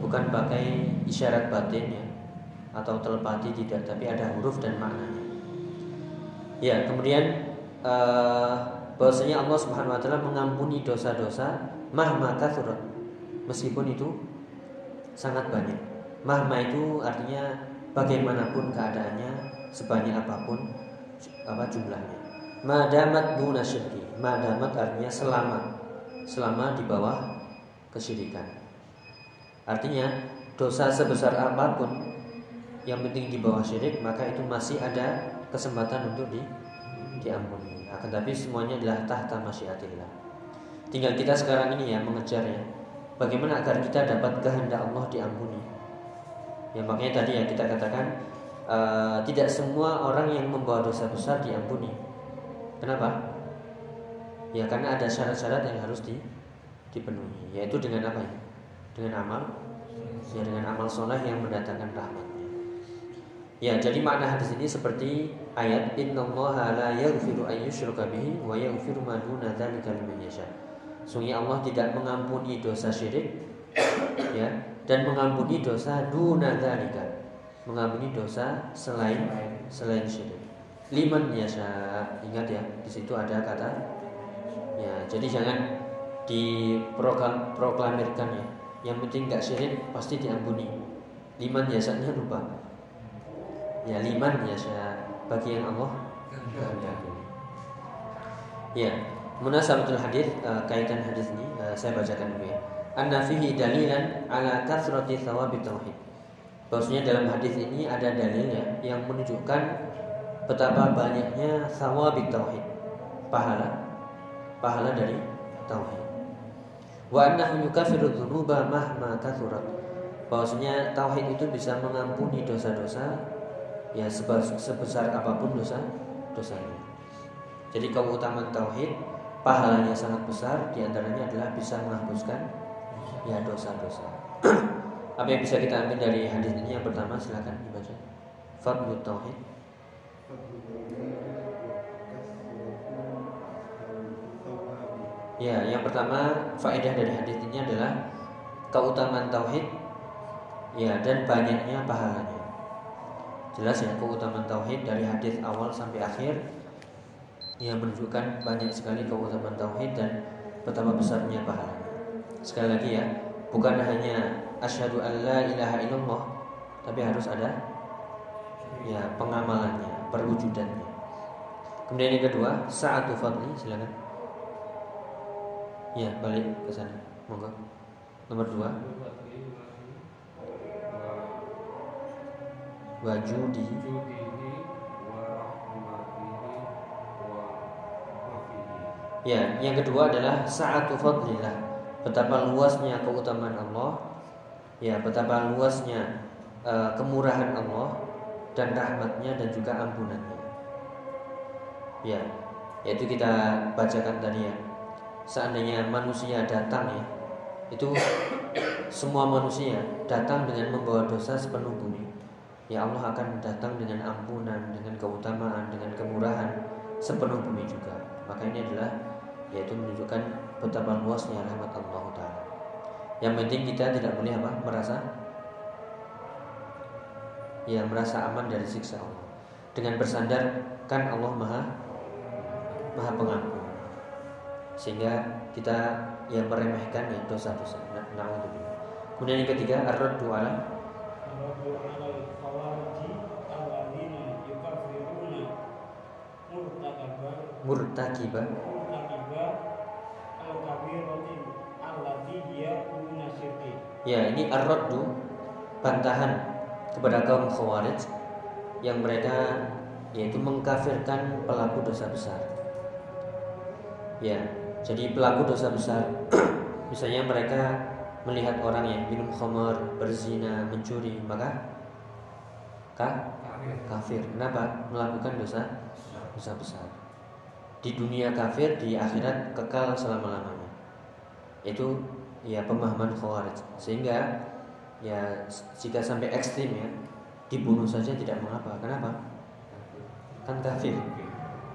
bukan pakai isyarat batin ya atau telepati tidak tapi ada huruf dan maknanya. Ya kemudian uh, bahwasanya Allah Subhanahu wa taala mengampuni dosa-dosa mahma kathurat meskipun itu sangat banyak. Mahma itu artinya bagaimanapun keadaannya sebanyak apa pun apa jumlahnya. Madamat duna syirki. Madamat artinya selama selama di bawah kesyirikan Artinya dosa sebesar apa pun yang penting di bawah syirik maka itu masih ada kesempatan untuk di, diampuni. Akan tapi semuanya adalah tahta masyiatillah. Tinggal kita sekarang ini ya mengejar ya. Bagaimana agar kita dapat kehendak Allah diampuni. Ya makanya tadi ya kita katakan uh, tidak semua orang yang membawa dosa besar diampuni. Kenapa? Ya karena ada syarat-syarat yang harus di, dipenuhi. Yaitu dengan apa ya? Dengan amal ya dengan amal soleh yang mendatangkan rahmatnya. Ya, jadi makna hadis ini seperti ayat innallaha la yaghfiru an yushraka bihi wa yaghfiru ma duna dzalika liman yasha. Sungguh Allah tidak mengampuni dosa syirik ya dan mengampuni dosa duna dzalika. Mengampuni dosa selain selain syirik. Liman yasha. Ingat ya, di situ ada kata ya, jadi jangan diproklamirkan ya yang penting nggak syirik pasti diampuni. Liman jasanya lupa. Ya liman saya bagi yang Allah ya munasabatul hadis uh, kaitan hadis ini uh, saya bacakan dulu ya. Anna fihi dalilan ala kathrati thawabit tauhid. Bahwasanya dalam hadis ini ada dalilnya yang menunjukkan betapa banyaknya thawabit tauhid. Pahala. Pahala dari tauhid wa annahu yukaffiru dzunuba mahma kathurat. Bahwasanya tauhid itu bisa mengampuni dosa-dosa ya sebesar apa pun dosa dosanya. Jadi keutamaan tauhid pahalanya sangat besar di antaranya adalah bisa menghapuskan ya dosa-dosa. Apa yang bisa kita ambil dari hadis ini? Yang pertama silakan dibaca. Fadlut tauhid Ya, yang pertama faedah dari hadis ini adalah keutamaan tauhid ya dan banyaknya pahalanya. Jelas ya keutamaan tauhid dari hadis awal sampai akhir yang menunjukkan banyak sekali keutamaan tauhid dan betapa besarnya pahalanya. Sekali lagi ya, bukan hanya asyhadu alla ilaha illallah tapi harus ada ya pengamalannya, perwujudannya. Kemudian yang kedua, sa'atu fadli, silakan. Iya, balik ke sana. Monggo. Nomor dua. Wajudi. Ya, yang kedua adalah sa'atu fadlillah. Betapa luasnya keutamaan Allah. Ya, betapa luasnya uh, kemurahan Allah dan rahmatnya dan juga ampunannya. Ya. yaitu kita bacakan tadi ya seandainya manusia datang ya itu semua manusia datang dengan membawa dosa sepenuh bumi. Ya Allah akan datang dengan ampunan dengan keutamaan dengan kemurahan sepenuh bumi juga. Maka ini adalah yaitu menunjukkan betapa luasnya rahmat Allah Taala. Yang penting kita tidak boleh apa? Merasa ya merasa aman dari siksa Allah. Dengan bersandar kan Allah maha maha pengampun sehingga kita yang meremehkan ya dosa-dosa nah, nah kemudian yang ketiga ar-raddu ala. Murtakiba. ya ini ar-raddu bantahan kepada kaum khawarij yang mereka yaitu mengkafirkan pelaku dosa besar. Ya, jadi pelaku dosa besar misalnya mereka melihat orang yang minum khamar, berzina, mencuri, maka kah? kafir. Kenapa? Melakukan dosa dosa besar. Di dunia kafir, di akhirat kekal selama-lamanya. Itu ya pemahaman khawarij. Sehingga ya jika sampai ekstrim ya dibunuh saja tidak mengapa kenapa kan kafir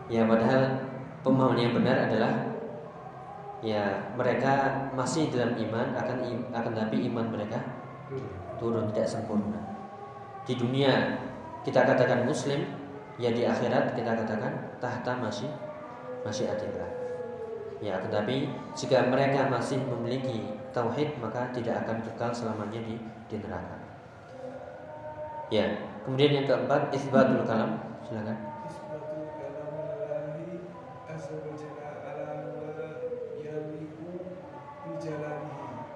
ya padahal pemahaman yang benar adalah ya mereka masih dalam iman akan akan tapi iman mereka turun tidak sempurna di dunia kita katakan muslim ya di akhirat kita katakan tahta masih masih adillah ya tetapi jika mereka masih memiliki tauhid maka tidak akan kekal selamanya di, di neraka. Ya, kemudian yang keempat isbatul kalam, silakan.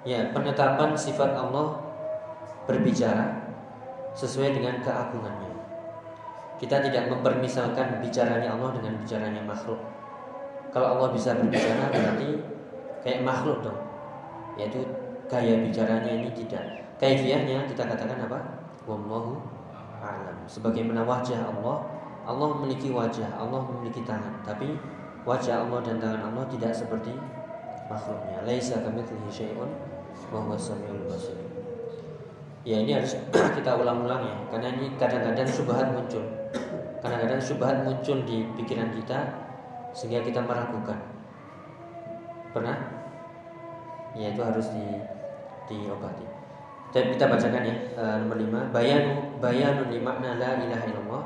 Ya, penetapan sifat Allah berbicara sesuai dengan keagungannya. Kita tidak mempermisalkan bicaranya Allah dengan bicaranya makhluk. Kalau Allah bisa berbicara berarti kayak makhluk dong. Yaitu gaya bicaranya ini tidak. Kaifiahnya kita katakan apa? Wallahu a'lam. Sebagaimana wajah Allah Allah memiliki wajah Allah memiliki tangan. Tapi wajah Allah dan tangan Allah tidak seperti makhluknya. Laisa kamitslihi syai'un ya ini harus kita ulang-ulang ya. Karena ini kadang-kadang subhat muncul. Kadang-kadang subhat muncul di pikiran kita sehingga kita meragukan. Pernah? Ya itu harus di diobati. Dan kita bacakan ya uh, nomor lima. Bayanu bayanu li makna la ilaha illallah.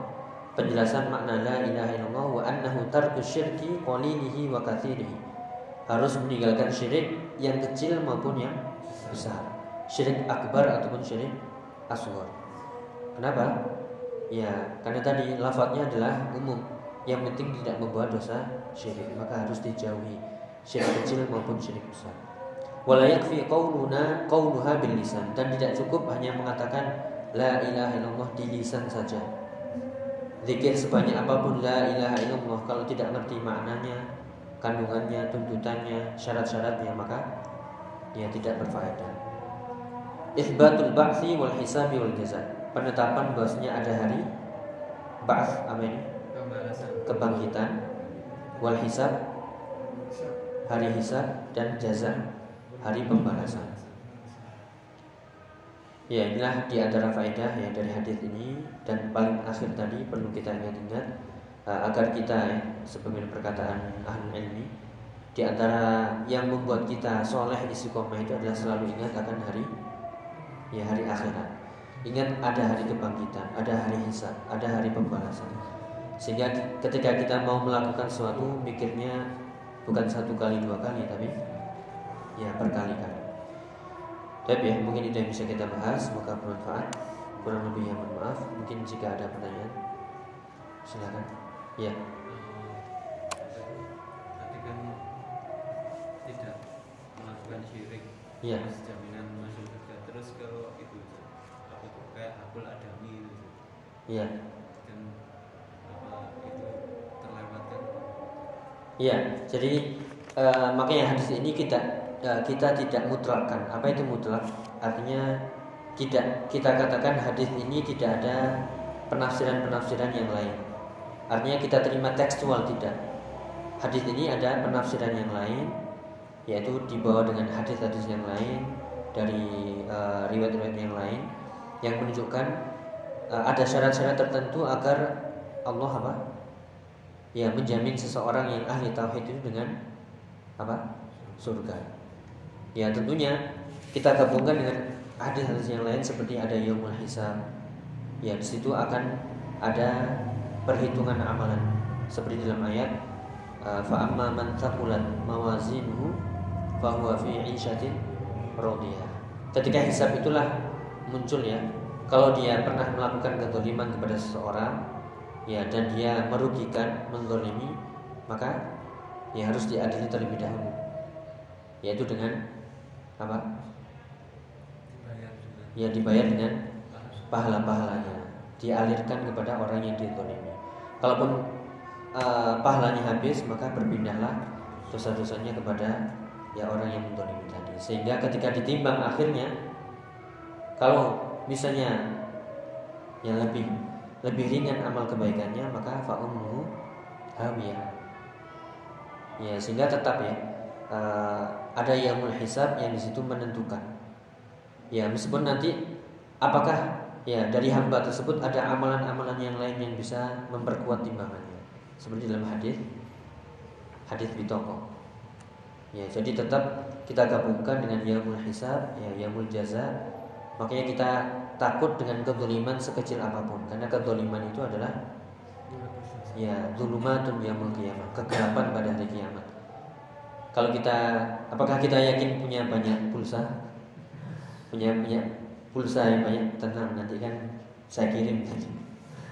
Penjelasan makna la ilaha illallah wa annahu tarku syirki qalilihi wa kathirihi harus meninggalkan syirik yang kecil maupun yang besar syirik akbar ataupun syirik asghar. Kenapa? Ya karena tadi lafadznya adalah umum. Yang penting tidak membuat dosa syirik. Maka harus dijauhi syirik kecil maupun syirik besar. Wala yakfi qauluna qauluha bil lisan. Dan tidak cukup hanya mengatakan la ilaha illallah di lisan saja. Zikir sebanyak apa pun la ilaha illallah. Kalau tidak ngerti maknanya, kandungannya, tuntutannya, syarat-syaratnya maka dia tidak berfaedah. Isbatul ba'si wal hisabi wal jaza. Penetapan bahwasanya ada hari ba'ts amin kebangkitan wal hisab hari hisab dan jaza hari pembalasan. Ya inilah di antara faedah ya dari hadis ini dan paling akhir tadi perlu kita ingat-ingat uh, agar kita ya sebagaimana perkataan ahli ilmi di antara yang membuat kita soleh istiqomah itu adalah selalu ingat akan hari ya hari akhirat. Ingat ada hari kebangkitan, ada hari hisab, ada hari pembalasan. Sehingga ketika kita mau melakukan sesuatu mikirnya bukan satu kali dua kali tapi ya berkali-kali. Tapi ya mungkin itu yang bisa kita bahas, semoga bermanfaat. Kurang lebih yang mohon maaf. Mungkin jika ada pertanyaan, silakan. Ya. Kan tidak melakukan syirik. Ya. Jaminan masuk surga. Terus kalau itu apa itu kayak akul adami itu. Iya. Dan apa itu terlewatkan? Iya. Jadi uh, makanya hadis ini kita Ya, kita tidak mutlakkan. Apa itu mutlak? Artinya tidak kita katakan hadis ini tidak ada penafsiran-penafsiran yang lain. Artinya kita terima tekstual tidak. hadis ini ada penafsiran yang lain yaitu dibawa dengan hadis-hadis yang lain dari uh, riwayat-riwayat yang lain yang menunjukkan uh, ada syarat-syarat tertentu agar Allah apa? Ya menjamin seseorang yang ahli tauhid itu dengan apa? Surga. Ya tentunya kita gabungkan dengan hadis-hadis yang lain seperti ada yaumul hisab. Ya di situ akan ada perhitungan amalan seperti dalam ayat uh, fa amma man mawazinuhu fa huwa fi 'ishatin radiyah. Ketika hisab itulah muncul ya kalau dia pernah melakukan kezaliman kepada seseorang ya dan dia merugikan menzalimi maka ya harus diadili terlebih dahulu. Yaitu dengan apa? Ya dibayar dengan pahala-pahalanya. Dialirkan kepada orang yang dizalimi. Kalaupun uh, pahalanya habis maka berpindahlah dosa-dosanya kepada ya orang yang menzalimi tadi. Sehingga ketika ditimbang akhirnya kalau misalnya yang lebih lebih ringan amal kebaikannya maka fa'ummu hawiyah ya sehingga tetap ya uh, ada yang hisab yang di situ menentukan. Ya meskipun nanti apakah ya dari hamba tersebut ada amalan-amalan yang lain yang bisa memperkuat timbangannya? Seperti dalam hadis hadis bitoko ya jadi tetap kita gabungkan dengan yamul hisab ya yamul jaza. Makanya kita takut dengan kedoliman sekecil apa pun karena kedoliman itu adalah ya zulumatun yaumul kiamat kegelapan pada hari kiamat. Kalau kita apakah kita yakin punya banyak pulsa? Punya punya pulsa yang banyak? Tenang nanti kan saya kirim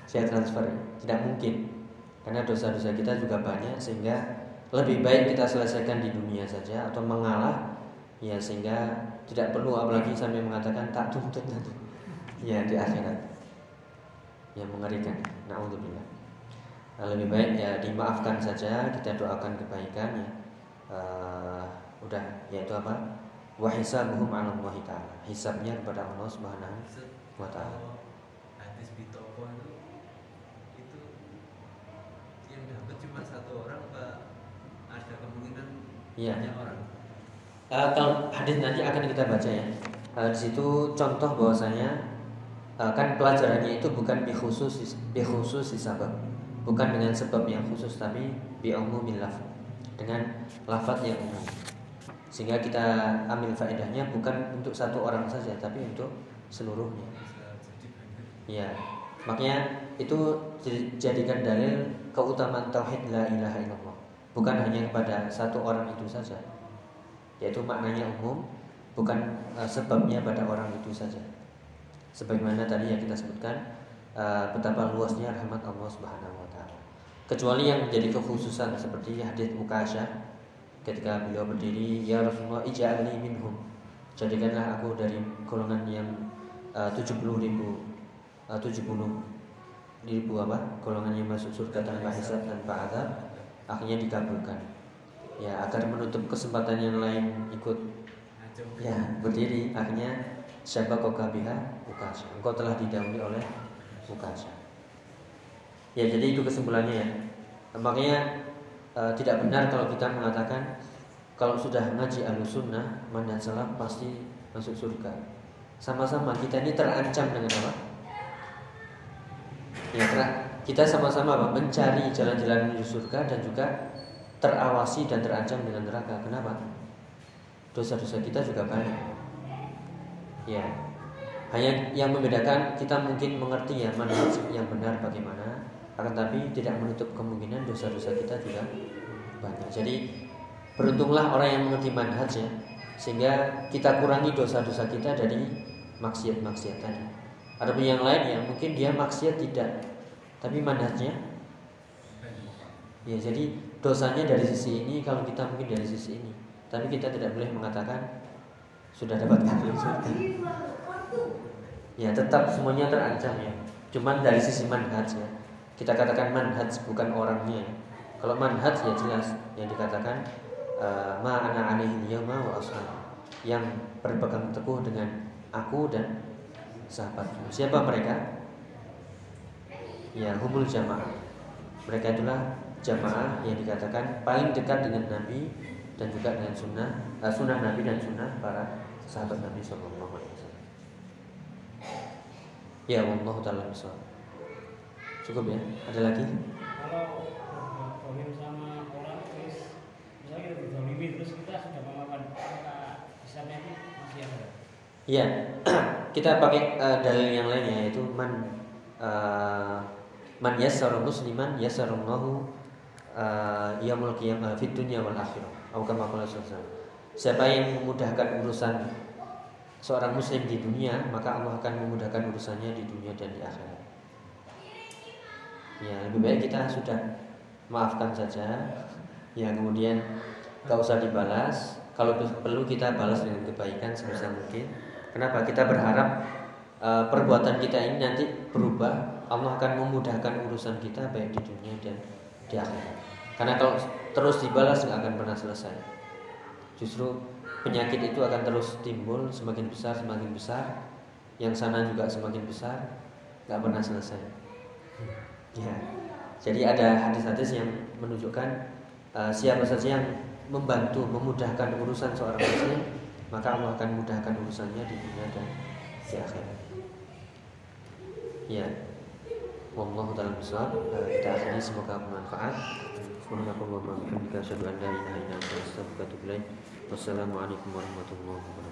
saya transfer. Tidak mungkin karena dosa-dosa kita juga banyak sehingga lebih baik kita selesaikan di dunia saja atau mengalah ya sehingga tidak perlu apalagi sampai mengatakan tak tuntut nanti. Ya di akhirat. Yang mengerikan. Naudzubillah. Nah, lebih baik ya dimaafkan saja kita doakan kebaikan ya. Uh, udah yaitu apa? Wahisabuhum ala Allah taala. Hisabnya kepada Allah Subhanahu wa taala hadis bitoko itu itu yang dapat cuma satu orang apa ada ya. orang uh, kalau hadis nanti akan kita baca ya. Uh, di situ contoh bahwasanya uh, kan pelajarannya itu bukan bi khusus bi khusus sebab bukan dengan sebab yang khusus tapi bi umumil laf dengan lafaz yang umum. Sehingga kita ambil faedahnya bukan untuk satu orang saja tapi untuk seluruhnya. Ya makanya itu dijadikan dalil keutamaan tauhid la ilaha illallah bukan hanya kepada satu orang itu saja yaitu maknanya umum bukan uh, sebabnya pada orang itu saja sebagaimana tadi yang kita sebutkan uh, betapa luasnya rahmat Allah Subhanahu wa. Kecuali yang menjadi kekhususan seperti hadis Mukasyah ketika beliau berdiri, "Ya Rasulullah, ij'alni minhum." Jadikanlah aku dari golongan yang uh, 70 ribu uh, 70 ribu apa? Golongan yang masuk surga tanpa hisab tanpa azab akhirnya dikabulkan. Ya, agar menutup kesempatan yang lain ikut ya berdiri akhirnya siapa kau biha Ukasha. Engkau telah didahului oleh Ukasha. Ya jadi itu kesimpulannya ya. Makanya e, tidak benar kalau kita mengatakan kalau sudah ngaji sunnah mana salah pasti masuk surga. Sama-sama kita ini terancam dengan apa? Ya ter kita sama-sama mencari jalan-jalan menuju surga dan juga terawasi dan terancam dengan neraka. Kenapa? Dosa-dosa kita juga banyak. Ya, hanya yang membedakan kita mungkin mengerti ya mana yang benar bagaimana, akan tapi tidak menutup kemungkinan dosa-dosa kita juga banyak. Jadi beruntunglah orang yang mengerti manhaj ya, sehingga kita kurangi dosa-dosa kita dari maksiat-maksiat tadi. Ada yang lain ya mungkin dia maksiat tidak, tapi manhajnya ya jadi dosanya dari sisi ini kalau kita mungkin dari sisi ini, tapi kita tidak boleh mengatakan sudah dapat kafir surga ya tetap semuanya terancam ya. Cuman dari sisi manhaj ya. Kita katakan manhaj bukan orangnya kalau manhaj ya jelas yang dikatakan uh, ma ana alaihi yawma wa yang berpegang teguh dengan aku dan sahabat siapa mereka ya humul jamaah mereka itulah jamaah yang dikatakan paling dekat dengan Nabi dan juga dengan sunnah uh, sunnah Nabi dan sunnah para sahabat Nabi Shallallahu Alaihi Wasallam. Ya Allah taala Cukup ya. Ada lagi? Kalau berdolim sama orang terus misalnya kita berdolimi terus kita sudah melakukan maka misalnya itu masih ada. Iya, kita pakai uh, dalil yang lain yaitu man uh, man yassara musliman yassarallahu uh, yaumul qiyamah fid dunya wal akhirah. Atau kama qala Siapa yang memudahkan urusan seorang muslim di dunia, maka Allah akan memudahkan urusannya di dunia dan di akhirat. Ya lebih baik kita sudah maafkan saja. Ya kemudian gak usah dibalas. Kalau perlu kita balas dengan kebaikan sebisa mungkin. Kenapa? Kita berharap uh, perbuatan kita ini nanti berubah. Allah akan memudahkan urusan kita baik di dunia dan di akhirat. Karena kalau terus dibalas nggak akan pernah selesai. Justru penyakit itu akan terus timbul semakin besar semakin besar. Yang sana juga semakin besar, nggak pernah selesai. Ya. Jadi ada hadis-hadis yang menunjukkan uh, siapa saja yang membantu memudahkan urusan seorang muslim, maka Allah akan mudahkan urusannya di dunia dan di akhirat. Ya. Wallahu taala besar. Uh, kita akhiri semoga bermanfaat. Subhanakallahumma wa bihamdika asyhadu an la ilaha illa anta astaghfiruka wa atubu. Wassalamualaikum warahmatullahi wabarakatuh.